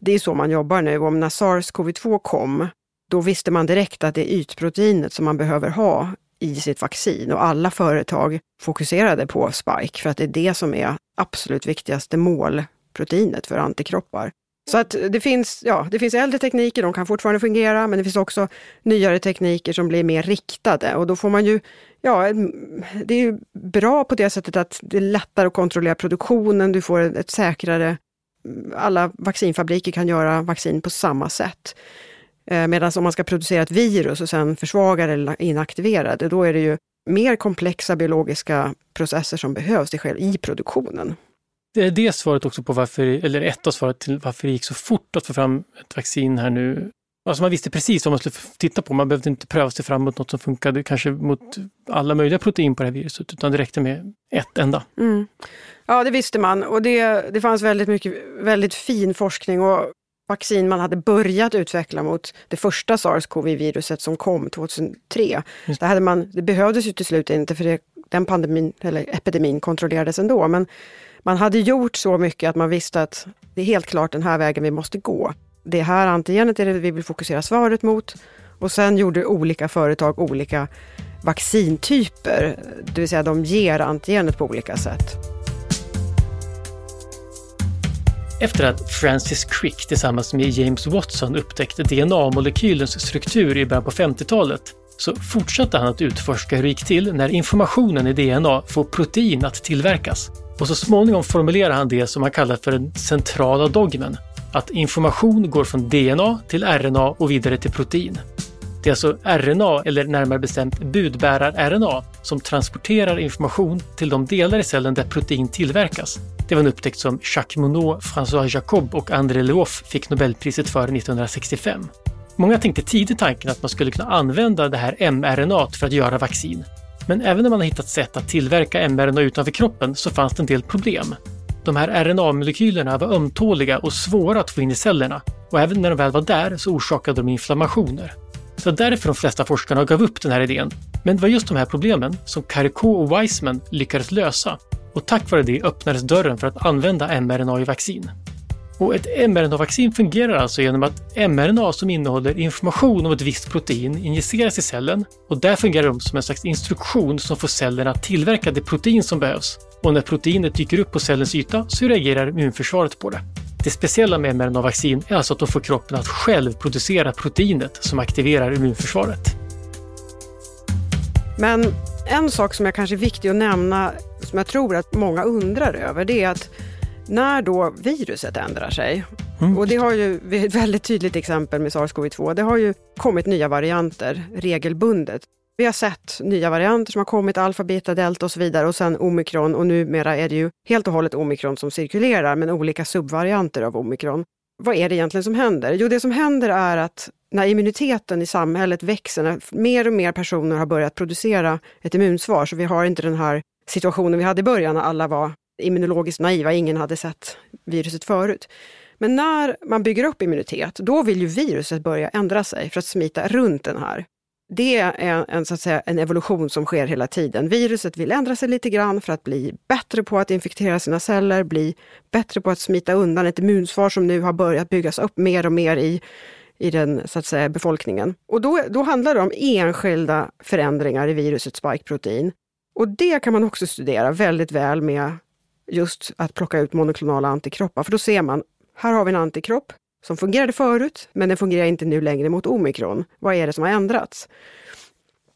Det är så man jobbar nu. Om när sars-cov-2 kom, då visste man direkt att det är ytproteinet som man behöver ha i sitt vaccin och alla företag fokuserade på spike för att det är det som är absolut viktigaste mål proteinet för antikroppar. Så att det finns, ja, det finns äldre tekniker, de kan fortfarande fungera, men det finns också nyare tekniker som blir mer riktade och då får man ju, ja, det är ju bra på det sättet att det är lättare att kontrollera produktionen, du får ett säkrare, alla vaccinfabriker kan göra vaccin på samma sätt. Eh, Medan om man ska producera ett virus och sen försvaga det eller inaktivera det, då är det ju mer komplexa biologiska processer som behövs i produktionen. Det är det svaret också på varför, eller ett av svaret till varför det gick så fort att få fram ett vaccin här nu. Alltså man visste precis vad man skulle titta på. Man behövde inte pröva sig fram mot något som funkade kanske mot alla möjliga protein på det här viruset, utan det räckte med ett enda. Mm. Ja, det visste man och det, det fanns väldigt mycket, väldigt fin forskning och vaccin man hade börjat utveckla mot det första sars-cov-viruset som kom 2003. Det, hade man, det behövdes ju till slut inte för det, den pandemin, eller epidemin kontrollerades ändå. Men man hade gjort så mycket att man visste att det är helt klart den här vägen vi måste gå. Det här antigenet är det vi vill fokusera svaret mot. Och sen gjorde olika företag olika vaccintyper, det vill säga de ger antigenet på olika sätt. Efter att Francis Crick tillsammans med James Watson upptäckte DNA-molekylens struktur i början på 50-talet så fortsatte han att utforska hur det gick till när informationen i DNA får protein att tillverkas. Och så småningom formulerar han det som han kallar för den centrala dogmen. Att information går från DNA till RNA och vidare till protein. Det är alltså RNA, eller närmare bestämt budbärar-RNA, som transporterar information till de delar i cellen där protein tillverkas. Det var en upptäckt som Jacques Monod, François Jacob och André Leoff fick Nobelpriset för 1965. Många tänkte tidigt tanken att man skulle kunna använda det här mRNA för att göra vaccin. Men även när man har hittat sätt att tillverka mRNA utanför kroppen så fanns det en del problem. De här RNA-molekylerna var ömtåliga och svåra att få in i cellerna och även när de väl var där så orsakade de inflammationer. Så därför de flesta forskarna gav upp den här idén. Men det var just de här problemen som Caricot och Wiseman lyckades lösa och tack vare det öppnades dörren för att använda mRNA i vaccin. Och ett mRNA-vaccin fungerar alltså genom att mRNA som innehåller information om ett visst protein injiceras i cellen och där fungerar de som en slags instruktion som får cellen att tillverka det protein som behövs. Och när proteinet dyker upp på cellens yta så reagerar immunförsvaret på det. Det speciella med mRNA-vaccin är alltså att de får kroppen att själv producera proteinet som aktiverar immunförsvaret. Men en sak som är kanske är viktig att nämna, som jag tror att många undrar över, det är att när då viruset ändrar sig, mm. och det har ju ett väldigt tydligt exempel med sars-cov-2, det har ju kommit nya varianter regelbundet. Vi har sett nya varianter som har kommit, alfa, beta, delta och så vidare och sen omikron och numera är det ju helt och hållet omikron som cirkulerar, men olika subvarianter av omikron. Vad är det egentligen som händer? Jo, det som händer är att när immuniteten i samhället växer, när mer och mer personer har börjat producera ett immunsvar, så vi har inte den här situationen vi hade i början när alla var immunologiskt naiva, ingen hade sett viruset förut. Men när man bygger upp immunitet, då vill ju viruset börja ändra sig för att smita runt den här. Det är en, så att säga, en evolution som sker hela tiden. Viruset vill ändra sig lite grann för att bli bättre på att infektera sina celler, bli bättre på att smita undan ett immunsvar som nu har börjat byggas upp mer och mer i, i den så att säga, befolkningen. Och då, då handlar det om enskilda förändringar i virusets spikeprotein. Och det kan man också studera väldigt väl med just att plocka ut monoklonala antikroppar, för då ser man, här har vi en antikropp som fungerade förut, men den fungerar inte nu längre mot omikron. Vad är det som har ändrats?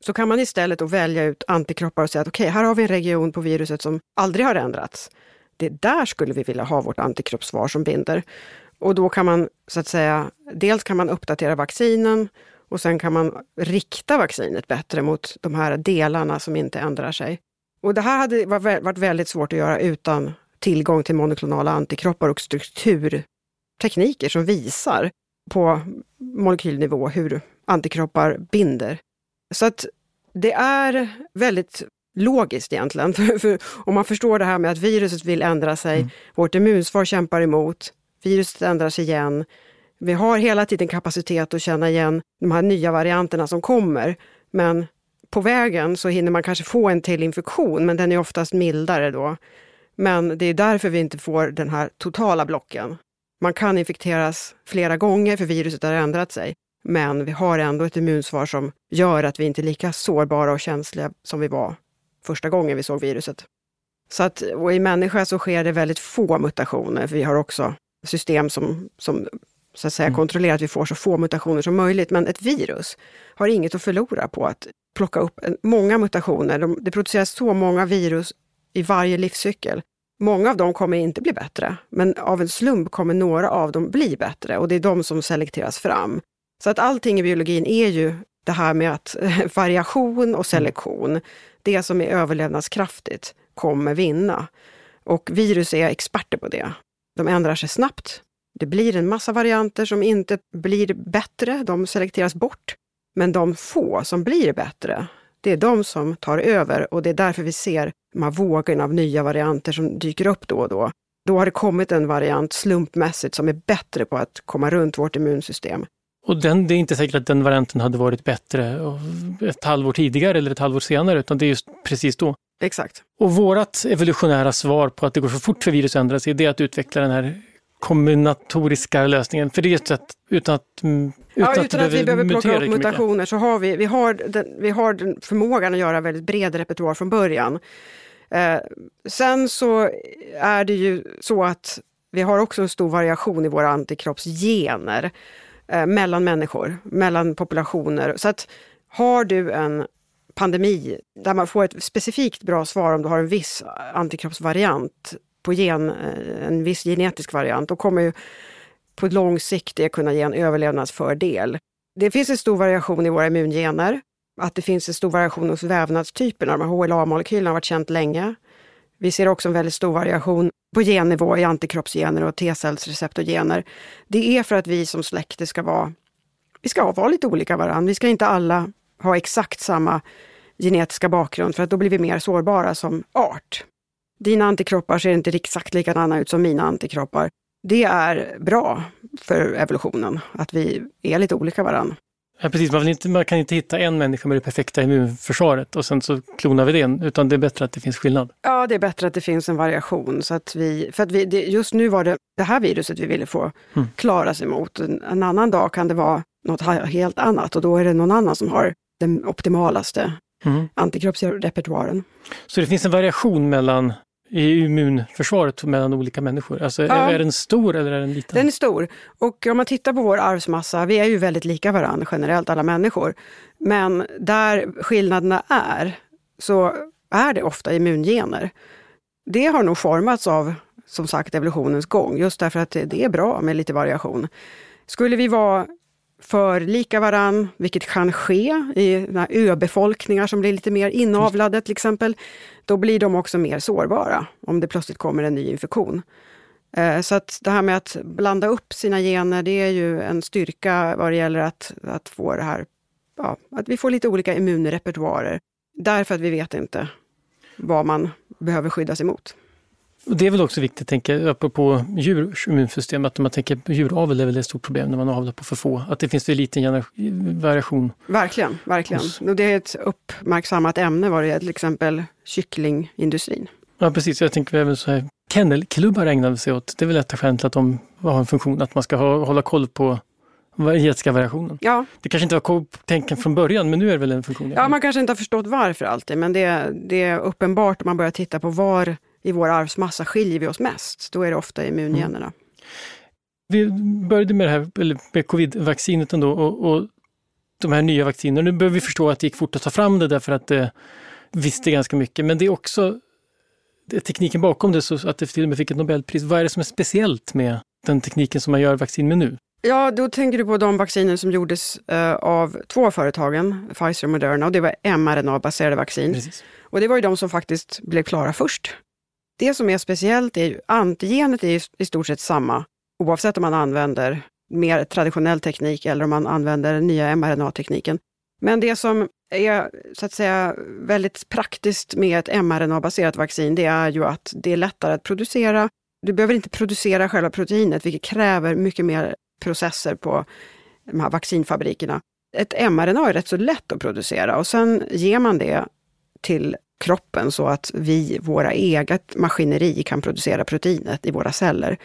Så kan man istället då välja ut antikroppar och säga att okej, okay, här har vi en region på viruset som aldrig har ändrats. Det är där skulle vi vilja ha vårt antikroppssvar som binder. Och då kan man så att säga, dels kan man uppdatera vaccinen och sen kan man rikta vaccinet bättre mot de här delarna som inte ändrar sig. Och det här hade varit väldigt svårt att göra utan tillgång till monoklonala antikroppar och strukturtekniker som visar på molekylnivå hur antikroppar binder. Så att det är väldigt logiskt egentligen. För, för om man förstår det här med att viruset vill ändra sig, mm. vårt immunsvar kämpar emot, viruset ändrar sig igen. Vi har hela tiden kapacitet att känna igen de här nya varianterna som kommer, men på vägen så hinner man kanske få en till infektion, men den är oftast mildare då. Men det är därför vi inte får den här totala blocken. Man kan infekteras flera gånger för viruset har ändrat sig, men vi har ändå ett immunsvar som gör att vi inte är lika sårbara och känsliga som vi var första gången vi såg viruset. Så att, och i människa så sker det väldigt få mutationer, för vi har också system som, som så att säga Mm. kontrollerar att vi får så få mutationer som möjligt. Men ett virus har inget att förlora på att plocka upp många mutationer. De, det produceras så många virus i varje livscykel. Många av dem kommer inte bli bättre, men av en slump kommer några av dem bli bättre och det är de som selekteras fram. Så att allting i biologin är ju det här med att variation och selektion, det som är överlevnadskraftigt, kommer vinna. Och virus är experter på det. De ändrar sig snabbt. Det blir en massa varianter som inte blir bättre, de selekteras bort. Men de få som blir bättre, det är de som tar över och det är därför vi ser de här vågorna av nya varianter som dyker upp då och då. Då har det kommit en variant slumpmässigt som är bättre på att komma runt vårt immunsystem. Och den, det är inte säkert att den varianten hade varit bättre ett halvår tidigare eller ett halvår senare, utan det är just precis då. Exakt. Och vårat evolutionära svar på att det går så fort för virus att ändra sig, det är att utveckla den här kombinatoriska lösningen. För det är just att utan att, mm, utan ja, att, utan att vi behöver plocka upp mycket. mutationer så har vi, vi, har den, vi har den förmågan att göra väldigt bred repertoar från början. Eh, sen så är det ju så att vi har också en stor variation i våra antikroppsgener eh, mellan människor, mellan populationer. Så att har du en pandemi där man får ett specifikt bra svar om du har en viss antikroppsvariant på gen, eh, en viss genetisk variant, då kommer ju på lång sikt det kunna ge en överlevnadsfördel. Det finns en stor variation i våra immungener. Att det finns en stor variation hos vävnadstyperna, de här HLA-molekylerna har varit känt länge. Vi ser också en väldigt stor variation på gennivå i antikroppsgener och T-cellsreceptorgener. Det är för att vi som släkte ska vara, vi ska vara lite olika varandra. Vi ska inte alla ha exakt samma genetiska bakgrund för att då blir vi mer sårbara som art. Dina antikroppar ser inte exakt likadana ut som mina antikroppar. Det är bra för evolutionen, att vi är lite olika varandra. Ja, precis. Man, inte, man kan inte hitta en människa med det perfekta immunförsvaret och sen så klonar vi det, utan det är bättre att det finns skillnad. Ja, det är bättre att det finns en variation. Så att vi, för att vi, det, just nu var det det här viruset vi ville få Mm. klara sig mot. En, en annan dag kan det vara något he- helt annat och då är det någon annan som har den optimalaste Mm. antikroppsrepertoaren. Så det finns en variation mellan i immunförsvaret mellan olika människor? Alltså Ja. är, den stor eller är den liten? Den är stor och om man tittar på vår arvsmassa, vi är ju väldigt lika varandra generellt, alla människor. Men där skillnaderna är, så är det ofta immungener. Det har nog formats av, som sagt, evolutionens gång, just därför att det är bra med lite variation. Skulle vi vara för lika varann, vilket kan ske i öbefolkningar som blir lite mer inavlade till exempel, då blir de också mer sårbara om det plötsligt kommer en ny infektion. Eh, så att det här med att blanda upp sina gener, det är ju en styrka vad det gäller att, att få det här, ja, att vi får lite olika immunrepertoarer. Därför att vi vet inte vad man behöver skyddas emot. Det är väl också viktigt, tänker apropå djurs immunsystem, att om man tänker på djuravel är väl ett stort problem när man avlar på för få. Att det finns för liten variation. Verkligen, verkligen. Hos- Och det är ett uppmärksammat ämne vad det gäller till exempel kycklingindustrin. Ja, precis. Jag tänker även så här, kennelklubbar ägnar sig åt, det är väl ett av skälen till att de har en funktion, att man ska ha, hålla koll på genetiska variationen. Ja, Det kanske inte var tänken från början, men nu är det väl en funktion? ja, man kanske inte har förstått varför alltid, men det, det är uppenbart om man börjar titta på var i vår arvsmassa skiljer vi oss mest. Då är det ofta immungenerna. Vi började med det här med covid-vaccinet ändå och, och de här nya vaccinerna. Nu behöver vi förstå att det gick fort att ta fram det därför att det visste ganska mycket. Men det är också det är tekniken bakom det så att det till och med fick ett Nobelpris. Vad är det som är speciellt med den tekniken som man gör vaccin med nu? Ja, då tänker du på de vacciner som gjordes eh, av två av företagen, Pfizer och Moderna, och det var mRNA-baserade vaccin. Precis. Och det var ju de som faktiskt blev klara först. Det som är speciellt är ju antigenet är ju i stort sett samma, oavsett om man använder mer traditionell teknik eller om man använder den nya mRNA-tekniken. Men det som är så att säga väldigt praktiskt med ett mRNA-baserat vaccin, det är ju att det är lättare att producera. Du behöver inte producera själva proteinet, vilket kräver mycket mer processer på de här vaccinfabrikerna. Ett mRNA är rätt så lätt att producera och sen ger man det till kroppen så att vi, våra eget maskineri, kan producera proteinet i våra celler.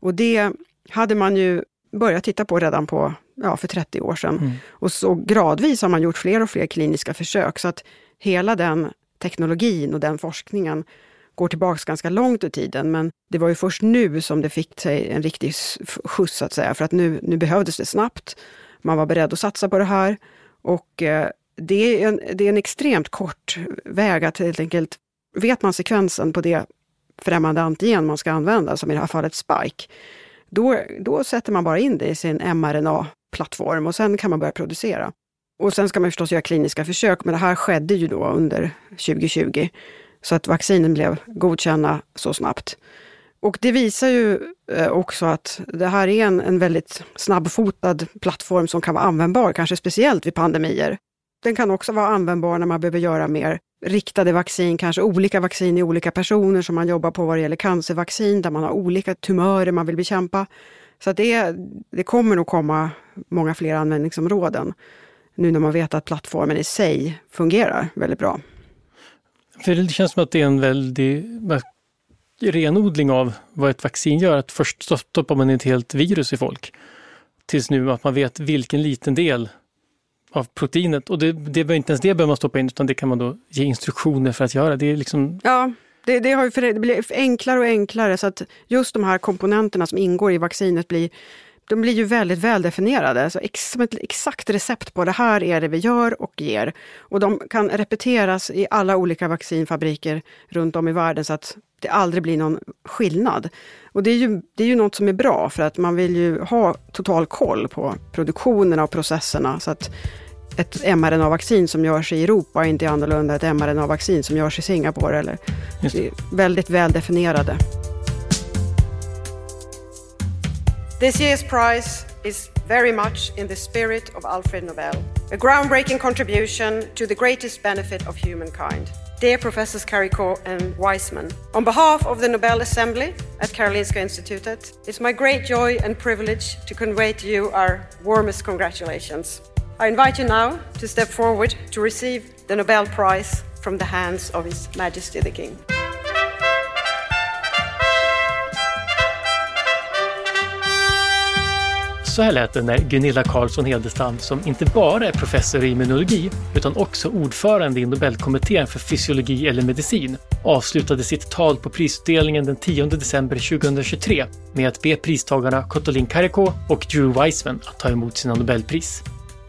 Och det hade man ju börjat titta på redan på, ja, för 30 år sedan. Mm. Och så gradvis har man gjort fler och fler kliniska försök så att hela den teknologin och den forskningen går tillbaka ganska långt i tiden, men det var ju först nu som det fick sig en riktig skjuts, så att säga, för att nu, nu behövdes det snabbt. Man var beredd att satsa på det här och eh, det, är en, det är en extremt kort väg att helt enkelt, vet man sekvensen på det främmande antigen man ska använda, som i det här fallet Spike, då, då sätter man bara in det i sin mRNA-plattform och sen kan man börja producera. Och sen ska man förstås göra kliniska försök, men det här skedde ju då under 2020. Så att vaccinen blev godkända så snabbt. Och det visar ju eh, också att det här är en, en väldigt snabbfotad plattform som kan vara användbar, kanske speciellt vid pandemier. Den kan också vara användbar när man behöver göra mer riktade vaccin, kanske olika vaccin i olika personer som man jobbar på vad det gäller cancervaccin, där man har olika tumörer man vill bekämpa. Så att det, det kommer nog komma många fler användningsområden nu när man vet att plattformen i sig fungerar väldigt bra. För det känns som att det är en väldig renodling av vad ett vaccin gör. Att först stoppar man ett helt virus i folk. Tills nu att man vet vilken liten del av proteinet. Och det, det inte ens det behöver man stoppa in, utan det kan man då ge instruktioner för att göra. Det är liksom... Ja, det, det, har, det blir enklare och enklare så att just de här komponenterna som ingår i vaccinet blir de blir ju väldigt väldefinierade. Så ex, exakt recept på det här är det vi gör och ger. Och de kan repeteras i alla olika vaccinfabriker runt om i världen så att det aldrig blir någon skillnad. Och det är ju, det är ju något som är bra för att man vill ju ha total koll på produktionerna och processerna så att ett mRNA-vaccin som görs i Europa är inte annorlunda ett mRNA-vaccin som görs i Singapore. Eller, det är väldigt väldefinierade. This year's prize is very much in the spirit of Alfred Nobel, a groundbreaking contribution to the greatest benefit of humankind. Dear Professors Carrico and Weissman, on behalf of the Nobel Assembly at Karolinska Institutet, it's my great joy and privilege to convey to you our warmest congratulations. I invite you now to step forward to receive the Nobel Prize from the hands of His Majesty the King. Så här lät det när Gunilla Carlsson Hedestam, som inte bara är professor i immunologi utan också ordförande i Nobelkommittén för fysiologi eller medicin, avslutade sitt tal på prisutdelningen den 10 december 2023 med att be pristagarna Kottolin Kariko och Drew Weissman att ta emot sina Nobelpris.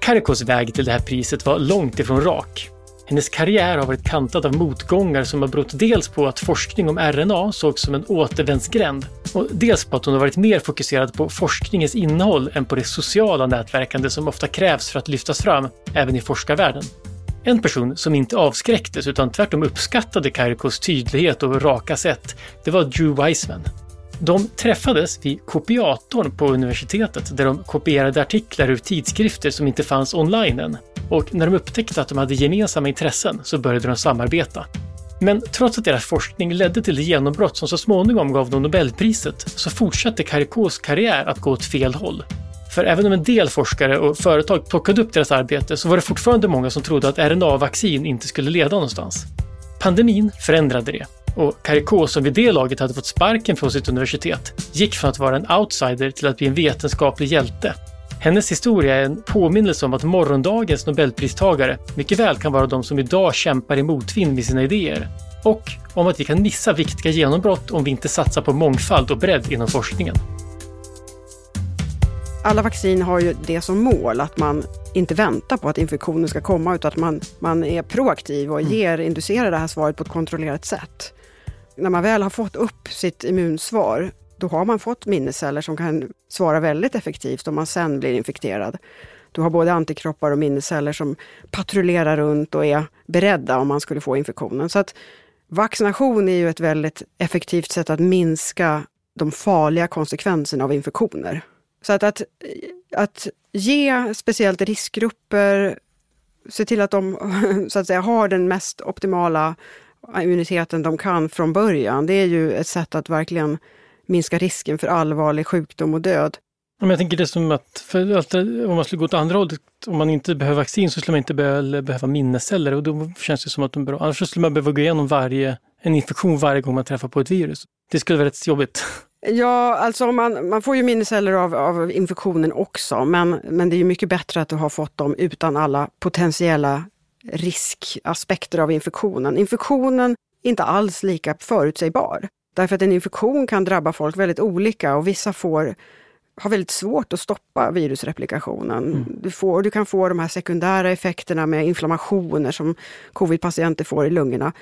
Karikos väg till det här priset var långt ifrån rak. Hennes karriär har varit kantad av motgångar som har berott dels på att forskning om RNA sågs som en återvändsgränd och dels på att hon har varit mer fokuserad på forskningens innehåll än på det sociala nätverkande som ofta krävs för att lyftas fram, även i forskarvärlden. En person som inte avskräcktes utan tvärtom uppskattade Karikos tydlighet och raka sätt, det var Drew Weissman. De träffades vid kopiatorn på universitetet där de kopierade artiklar ur tidskrifter som inte fanns online än. Och när de upptäckte att de hade gemensamma intressen så började de samarbeta. Men trots att deras forskning ledde till det genombrott som så småningom gav dem Nobelpriset så fortsatte Karikos karriär att gå åt fel håll. För även om en del forskare och företag plockade upp deras arbete så var det fortfarande många som trodde att RNA-vaccin inte skulle leda någonstans. Pandemin förändrade det och Caricot, som vid det laget hade fått sparken från sitt universitet, gick från att vara en outsider till att bli en vetenskaplig hjälte. Hennes historia är en påminnelse om att morgondagens nobelpristagare mycket väl kan vara de som idag kämpar i motvind med sina idéer. Och om att vi kan missa viktiga genombrott om vi inte satsar på mångfald och bredd inom forskningen. Alla vaccin har ju det som mål, att man inte väntar på att infektionen ska komma, utan att man, man är proaktiv och mm. ger, inducerar det här svaret på ett kontrollerat sätt när man väl har fått upp sitt immunsvar, då har man fått minnesceller som kan svara väldigt effektivt om man sen blir infekterad. Du har både antikroppar och minnesceller som patrullerar runt och är beredda om man skulle få infektionen. Så att vaccination är ju ett väldigt effektivt sätt att minska de farliga konsekvenserna av infektioner. Så att, att, att ge speciellt riskgrupper, se till att de så att säga, har den mest optimala immuniteten de kan från början. Det är ju ett sätt att verkligen minska risken för allvarlig sjukdom och död. Men jag tänker det som att, för att om man skulle gå åt andra hållet, om man inte behöver vaccin så skulle man inte behöva minnesceller och då känns det som att de bör, annars skulle man behöva gå igenom varje, en infektion varje gång man träffar på ett virus. Det skulle vara rätt jobbigt. Ja, alltså man, man får ju minnesceller av, av infektionen också, men, men det är ju mycket bättre att du har fått dem utan alla potentiella riskaspekter av infektionen. Infektionen inte alls lika förutsägbar. Därför att en infektion kan drabba folk väldigt olika och vissa får har väldigt svårt att stoppa virusreplikationen. Mm. Du, får, du kan få de här sekundära effekterna med inflammationer som covid-patienter får i lungorna.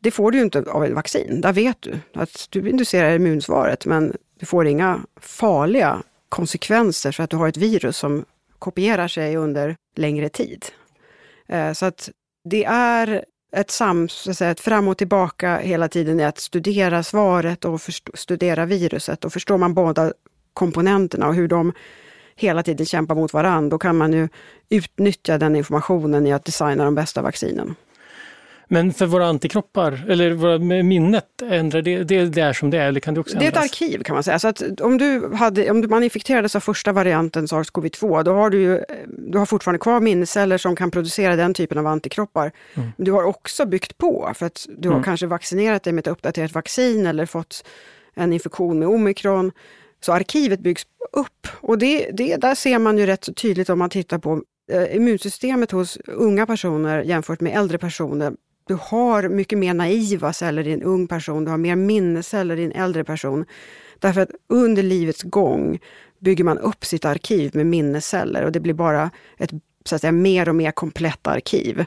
Det får du ju inte av ett vaccin. Där vet du att du inducerar immunsvaret men du får inga farliga konsekvenser för att du har ett virus som kopierar sig under längre tid. Eh, så att det är ett, sam, så att säga, ett fram och tillbaka hela tiden i att studera svaret och studera viruset. Och förstår man båda komponenterna och hur de hela tiden kämpar mot varandra, då kan man ju utnyttja den informationen i att designa de bästa vaccinen. Men för våra antikroppar, eller våra minnet, ändrar det, det, det är som det är? Eller kan det, också ändras? det är ett arkiv kan man säga. Så att om, du hade, om man infekterades av första varianten sars-cov-2, då har du, ju, du har fortfarande kvar minnesceller som kan producera den typen av antikroppar. Mm. Du har också byggt på, för att du har mm. kanske vaccinerat dig med ett uppdaterat vaccin eller fått en infektion med omikron. Så arkivet byggs upp och det, det, där ser man ju rätt så tydligt om man tittar på eh, immunsystemet hos unga personer jämfört med äldre personer. Du har mycket mer naiva celler i en ung person, du har mer minnesceller i en äldre person. Därför att under livets gång bygger man upp sitt arkiv med minnesceller och det blir bara ett så att säga, mer och mer komplett arkiv.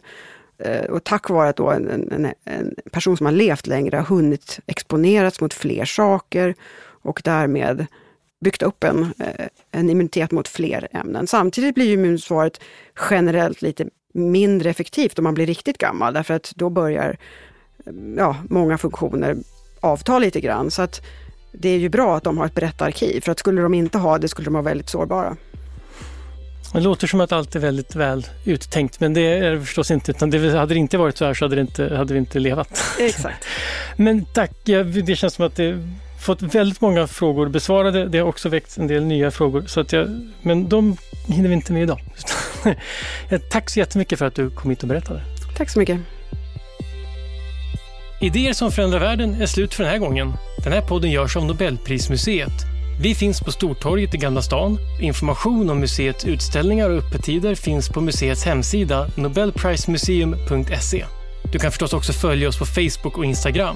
Eh, och tack vare att då en, en, en person som har levt längre har hunnit exponeras mot fler saker och därmed byggt upp en, eh, en immunitet mot fler ämnen. Samtidigt blir immunsvaret generellt lite mindre effektivt om man blir riktigt gammal, därför att då börjar ja, många funktioner avta lite grann. Så att det är ju bra att de har ett brett arkiv, för att skulle de inte ha det skulle de vara väldigt sårbara. Det låter som att allt är väldigt väl uttänkt, men det är det förstås inte. Utan det, hade det inte varit så här så hade, inte, hade vi inte levat. Exakt. men tack, det känns som att det fått väldigt många frågor besvarade. Det har också väckt en del nya frågor, så att jag, men de hinner vi inte med idag. Tack så jättemycket för att du kom hit och berättade. Tack så mycket. Idéer som förändrar världen är slut för den här gången. Den här podden görs av Nobelprismuseet. Vi finns på Stortorget i Gamla stan. Information om museets utställningar och öppettider finns på museets hemsida nobelprismuseum.se. Du kan förstås också följa oss på Facebook och Instagram.